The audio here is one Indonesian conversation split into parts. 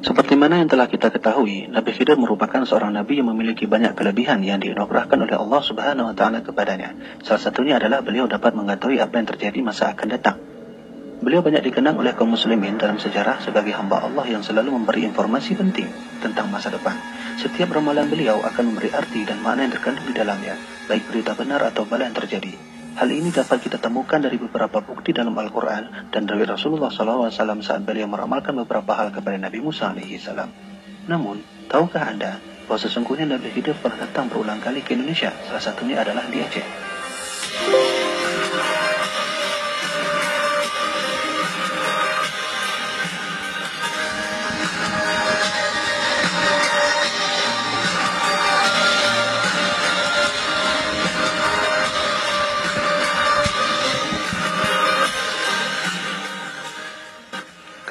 Seperti mana yang telah kita ketahui, Nabi Khidir merupakan seorang nabi yang memiliki banyak kelebihan yang dianugerahkan oleh Allah Subhanahu wa taala kepadanya. Salah satunya adalah beliau dapat mengetahui apa yang terjadi masa akan datang. Beliau banyak dikenang oleh kaum muslimin dalam sejarah sebagai hamba Allah yang selalu memberi informasi penting tentang masa depan. Setiap ramalan beliau akan memberi arti dan makna yang terkandung di dalamnya, baik berita benar atau bala yang terjadi. Hal ini dapat kita temukan dari beberapa bukti dalam Al-Quran dan dari Rasulullah SAW saat beliau meramalkan beberapa hal kepada Nabi Musa alaihissalam. Namun, tahukah Anda bahwa sesungguhnya Nabi Khidir pernah datang berulang kali ke Indonesia, salah satunya adalah di Aceh.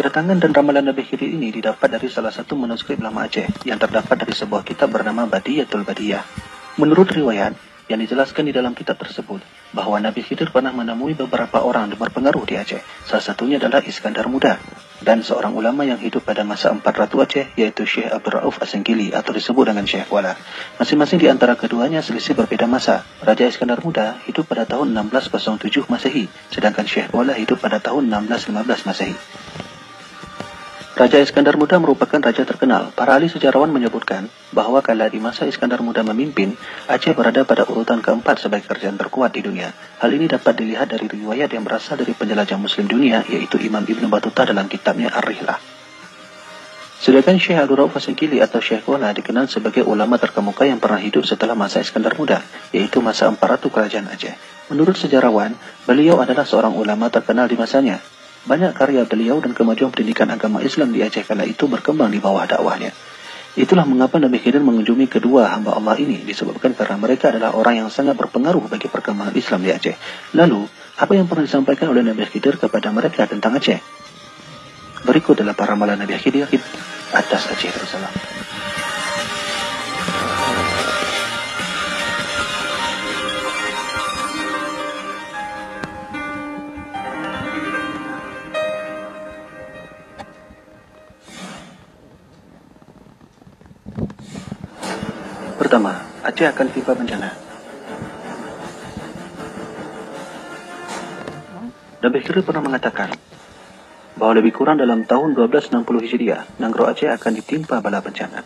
Kedatangan dan ramalan Nabi Khidir ini didapat dari salah satu manuskrip lama Aceh yang terdapat dari sebuah kitab bernama Badiyatul Badiyah. Menurut riwayat yang dijelaskan di dalam kitab tersebut bahwa Nabi Khidir pernah menemui beberapa orang yang berpengaruh di Aceh. Salah satunya adalah Iskandar Muda dan seorang ulama yang hidup pada masa empat ratu Aceh yaitu Syekh Abdul Rauf Asengkili atau disebut dengan Syekh Wala. Masing-masing di antara keduanya selisih berbeda masa. Raja Iskandar Muda hidup pada tahun 1607 Masehi, sedangkan Syekh Wala hidup pada tahun 1615 Masehi. Raja Iskandar Muda merupakan raja terkenal. Para ahli sejarawan menyebutkan bahwa kala di masa Iskandar Muda memimpin, Aceh berada pada urutan keempat sebagai kerajaan terkuat di dunia. Hal ini dapat dilihat dari riwayat yang berasal dari penjelajah muslim dunia, yaitu Imam Ibn Battuta dalam kitabnya Ar-Rihlah. Sedangkan Syekh Abdul Rauf Fasengkili atau Syekh Kuala dikenal sebagai ulama terkemuka yang pernah hidup setelah masa Iskandar Muda, yaitu masa empat ratu kerajaan Aceh. Menurut sejarawan, beliau adalah seorang ulama terkenal di masanya, banyak karya beliau dan kemajuan pendidikan agama Islam di Aceh kala itu berkembang di bawah dakwahnya. Itulah mengapa Nabi Khidir mengunjungi kedua hamba Allah ini disebabkan karena mereka adalah orang yang sangat berpengaruh bagi perkembangan Islam di Aceh. Lalu, apa yang pernah disampaikan oleh Nabi Khidir kepada mereka tentang Aceh? Berikut adalah para malah Nabi Khidir atas Aceh Darussalam. Pertama, Aceh akan tiba bencana. Nabi Khidir pernah mengatakan bahwa lebih kurang dalam tahun 1260 Hijriah, Nanggro Aceh akan ditimpa bala bencana.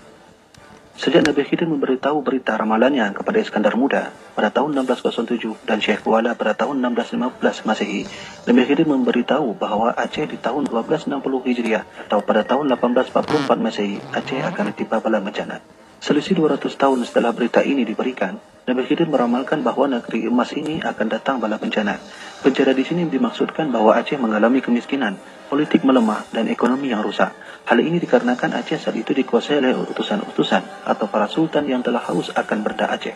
Sejak Nabi Khidir memberitahu berita ramalannya kepada Iskandar Muda pada tahun 1607 dan Syekh Kuala pada tahun 1615 Masehi, Nabi Khidir memberitahu bahwa Aceh di tahun 1260 Hijriah atau pada tahun 1844 Masehi, Aceh akan ditimpa bala bencana. Selisih 200 tahun setelah berita ini diberikan, Nabi Khidir meramalkan bahwa negeri emas ini akan datang bala bencana. Bencana di sini dimaksudkan bahwa Aceh mengalami kemiskinan, politik melemah, dan ekonomi yang rusak. Hal ini dikarenakan Aceh saat itu dikuasai oleh utusan-utusan atau para sultan yang telah haus akan berda Aceh.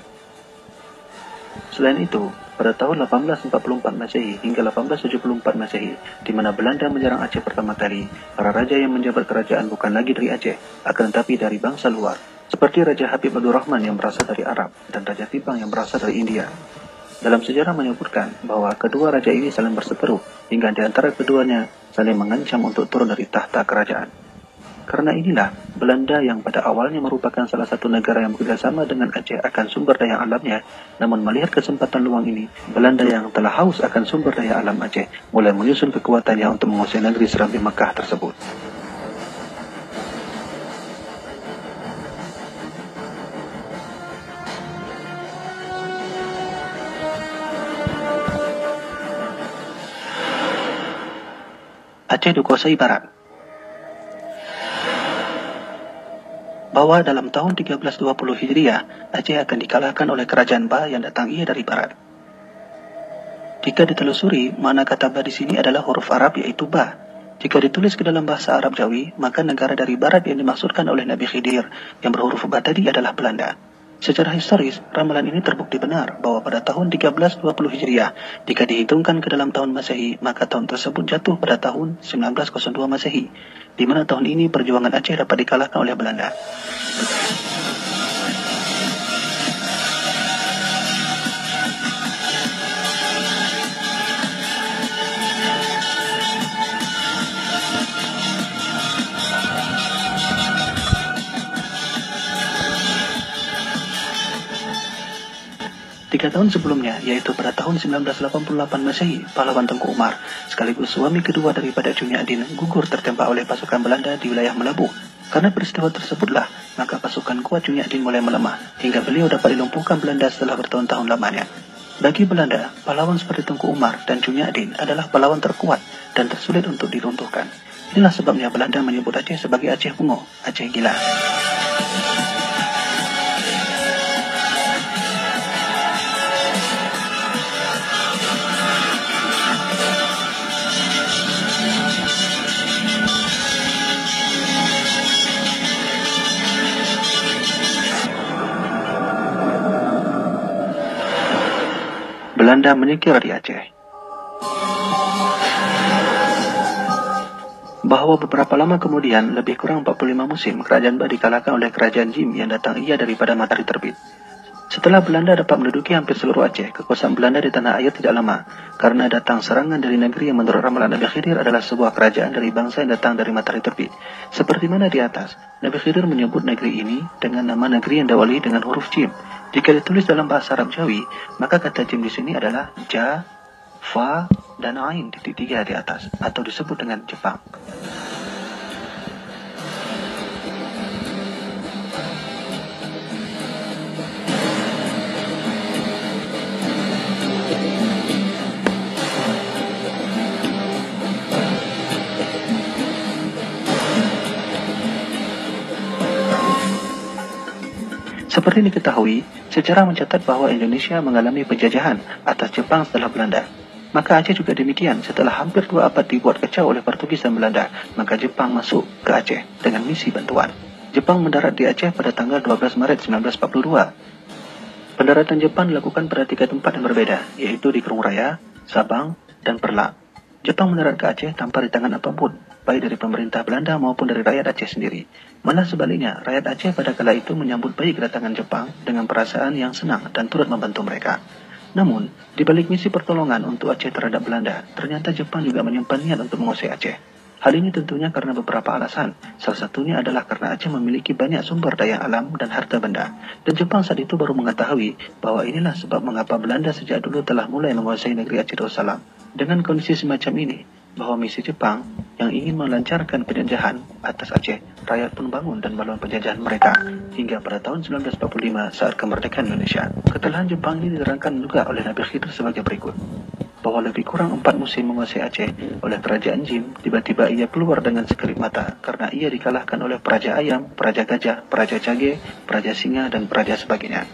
Selain itu, pada tahun 1844 Masehi hingga 1874 Masehi, di mana Belanda menyerang Aceh pertama kali, para raja yang menjabat kerajaan bukan lagi dari Aceh, akan tetapi dari bangsa luar, seperti Raja Habib Abdul Rahman yang berasal dari Arab dan Raja Tipang yang berasal dari India. Dalam sejarah menyebutkan bahwa kedua raja ini saling berseteru hingga di antara keduanya saling mengancam untuk turun dari tahta kerajaan. Karena inilah, Belanda yang pada awalnya merupakan salah satu negara yang bekerjasama dengan Aceh akan sumber daya alamnya, namun melihat kesempatan luang ini, Belanda yang telah haus akan sumber daya alam Aceh mulai menyusun kekuatannya untuk menguasai negeri Serambi Mekah tersebut. Aceh dikuasai Barat. Bahwa dalam tahun 1320 Hijriah, Aceh akan dikalahkan oleh kerajaan Ba yang datang ia dari Barat. Jika ditelusuri, makna kata Ba di sini adalah huruf Arab yaitu Ba. Jika ditulis ke dalam bahasa Arab Jawi, maka negara dari Barat yang dimaksudkan oleh Nabi Khidir yang berhuruf Ba tadi adalah Belanda. Secara historis, ramalan ini terbukti benar bahwa pada tahun 1320 Hijriah, jika dihitungkan ke dalam tahun Masehi, maka tahun tersebut jatuh pada tahun 1902 Masehi, di mana tahun ini perjuangan Aceh dapat dikalahkan oleh Belanda. Tiga tahun sebelumnya, yaitu pada tahun 1988 Masehi, pahlawan Tengku Umar, sekaligus suami kedua daripada Cunyadin, gugur tertembak oleh pasukan Belanda di wilayah Melabu. Karena peristiwa tersebutlah, maka pasukan kuat Cunyadin mulai melemah, hingga beliau dapat dilumpuhkan Belanda setelah bertahun-tahun lamanya. Bagi Belanda, pahlawan seperti Tengku Umar dan Cunyadin adalah pahlawan terkuat dan tersulit untuk diruntuhkan. Inilah sebabnya Belanda menyebut Aceh sebagai Aceh Bungo, Aceh Gila. Belanda menyingkir di Aceh. Bahwa beberapa lama kemudian, lebih kurang 45 musim, kerajaan Bah dikalahkan oleh kerajaan Jim yang datang ia daripada matahari terbit. Setelah Belanda dapat menduduki hampir seluruh Aceh, kekuasaan Belanda di tanah air tidak lama, karena datang serangan dari negeri yang menurut ramalan Nabi Khidir adalah sebuah kerajaan dari bangsa yang datang dari matahari terbit. Seperti mana di atas, Nabi Khidir menyebut negeri ini dengan nama negeri yang diawali dengan huruf Jim, jika ditulis dalam bahasa Arab Jawi, maka kata jim di sini adalah ja, fa, dan ain titik tiga di atas, atau disebut dengan Jepang. Seperti diketahui, sejarah mencatat bahwa Indonesia mengalami penjajahan atas Jepang setelah Belanda. Maka Aceh juga demikian. Setelah hampir dua abad dibuat kacau oleh Portugis dan Belanda, maka Jepang masuk ke Aceh dengan misi bantuan. Jepang mendarat di Aceh pada tanggal 12 Maret 1942. Pendaratan Jepang dilakukan pada tiga tempat yang berbeda, yaitu di Kerung Raya, Sabang, dan Perla. Jepang mendarat ke Aceh tanpa di tangan apa pun, baik dari pemerintah Belanda maupun dari rakyat Aceh sendiri. Malah sebaliknya, rakyat Aceh pada kala itu menyambut baik kedatangan Jepang dengan perasaan yang senang dan turut membantu mereka. Namun, di balik misi pertolongan untuk Aceh terhadap Belanda, ternyata Jepang juga menyimpan niat untuk menguasai Aceh. Hal ini tentunya karena beberapa alasan. Salah satunya adalah karena Aceh memiliki banyak sumber daya alam dan harta benda. Dan Jepang saat itu baru mengetahui bahwa inilah sebab mengapa Belanda sejak dulu telah mulai menguasai negeri Aceh Darussalam. Dengan kondisi semacam ini, bahwa misi Jepang yang ingin melancarkan penjajahan atas Aceh, rakyat pun bangun dan melawan penjajahan mereka hingga pada tahun 1945 saat kemerdekaan Indonesia. Ketelahan Jepang ini diterangkan juga oleh Nabi Khidir sebagai berikut bahwa lebih kurang empat musim menguasai Aceh oleh kerajaan Jim, tiba-tiba ia keluar dengan sekelip mata karena ia dikalahkan oleh Praja Ayam, Praja Gajah, Praja Cage, Praja Singa, dan Praja sebagainya.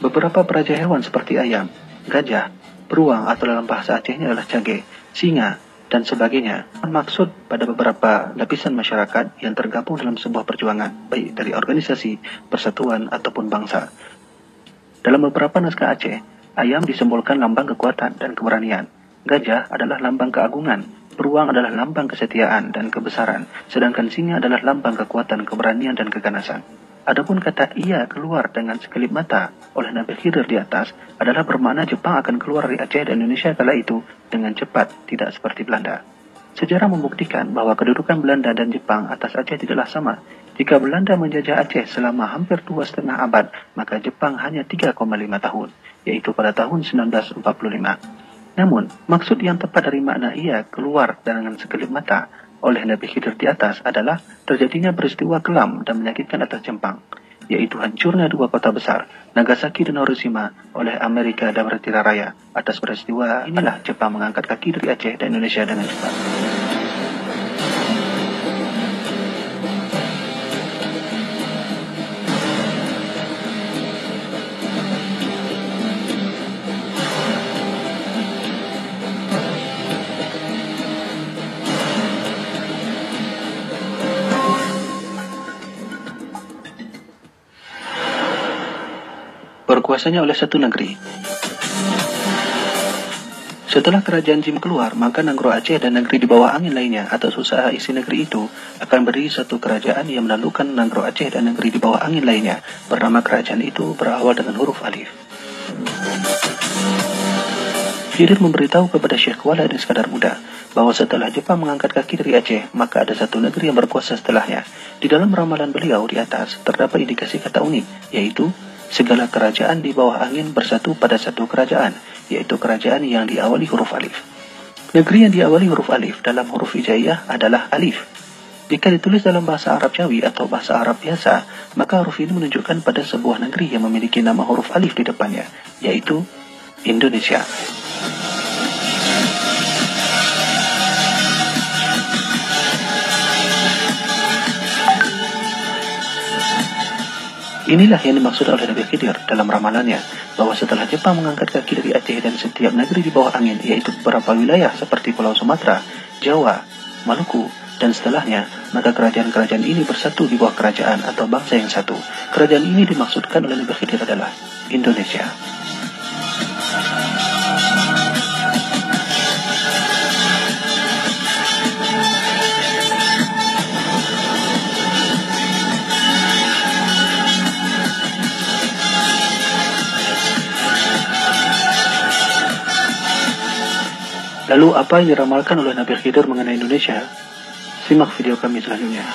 Beberapa praja hewan seperti ayam, gajah, beruang atau dalam bahasa Acehnya adalah cage, singa, dan sebagainya. Maksud pada beberapa lapisan masyarakat yang tergabung dalam sebuah perjuangan, baik dari organisasi, persatuan, ataupun bangsa. Dalam beberapa naskah Aceh, ayam disimbolkan lambang kekuatan dan keberanian. Gajah adalah lambang keagungan, beruang adalah lambang kesetiaan dan kebesaran, sedangkan singa adalah lambang kekuatan, keberanian, dan keganasan. Adapun kata ia keluar dengan sekelip mata oleh Nabi Khidir di atas adalah bermakna Jepang akan keluar dari Aceh dan Indonesia kala itu dengan cepat, tidak seperti Belanda. Sejarah membuktikan bahwa kedudukan Belanda dan Jepang atas Aceh tidaklah sama. Jika Belanda menjajah Aceh selama hampir dua setengah abad, maka Jepang hanya 3,5 tahun, yaitu pada tahun 1945. Namun, maksud yang tepat dari makna ia keluar dengan sekelip mata oleh Nabi Khidir di atas adalah terjadinya peristiwa kelam dan menyakitkan atas Jepang, yaitu hancurnya dua kota besar, Nagasaki dan Hiroshima oleh Amerika dan Retira Raya. Atas peristiwa inilah Jepang mengangkat kaki dari Aceh dan Indonesia dengan cepat. Berkuasanya oleh satu negeri. Setelah kerajaan Jim keluar, maka Nanggro Aceh dan negeri di bawah angin lainnya atau usaha isi negeri itu akan berdiri satu kerajaan yang menaklukkan Nanggro Aceh dan negeri di bawah angin lainnya. Bernama kerajaan itu berawal dengan huruf alif. Khidir memberitahu kepada Syekh Kuala dan sekadar muda bahwa setelah Jepang mengangkat kaki dari Aceh, maka ada satu negeri yang berkuasa setelahnya. Di dalam ramalan beliau di atas terdapat indikasi kata unik, yaitu segala kerajaan di bawah angin bersatu pada satu kerajaan, yaitu kerajaan yang diawali huruf alif. Negeri yang diawali huruf alif dalam huruf hijaiyah adalah alif. Jika ditulis dalam bahasa Arab Jawi atau bahasa Arab biasa, maka huruf ini menunjukkan pada sebuah negeri yang memiliki nama huruf alif di depannya, yaitu Indonesia. Inilah yang dimaksud oleh Nabi Khidir dalam ramalannya, bahwa setelah Jepang mengangkat kaki dari Aceh dan setiap negeri di bawah angin, yaitu beberapa wilayah seperti Pulau Sumatera, Jawa, Maluku, dan setelahnya, maka kerajaan-kerajaan ini bersatu di bawah kerajaan atau bangsa yang satu. Kerajaan ini dimaksudkan oleh Nabi Khidir adalah Indonesia. Lalu apa yang diramalkan oleh Nabi Khidir mengenai Indonesia? Simak video kami selanjutnya.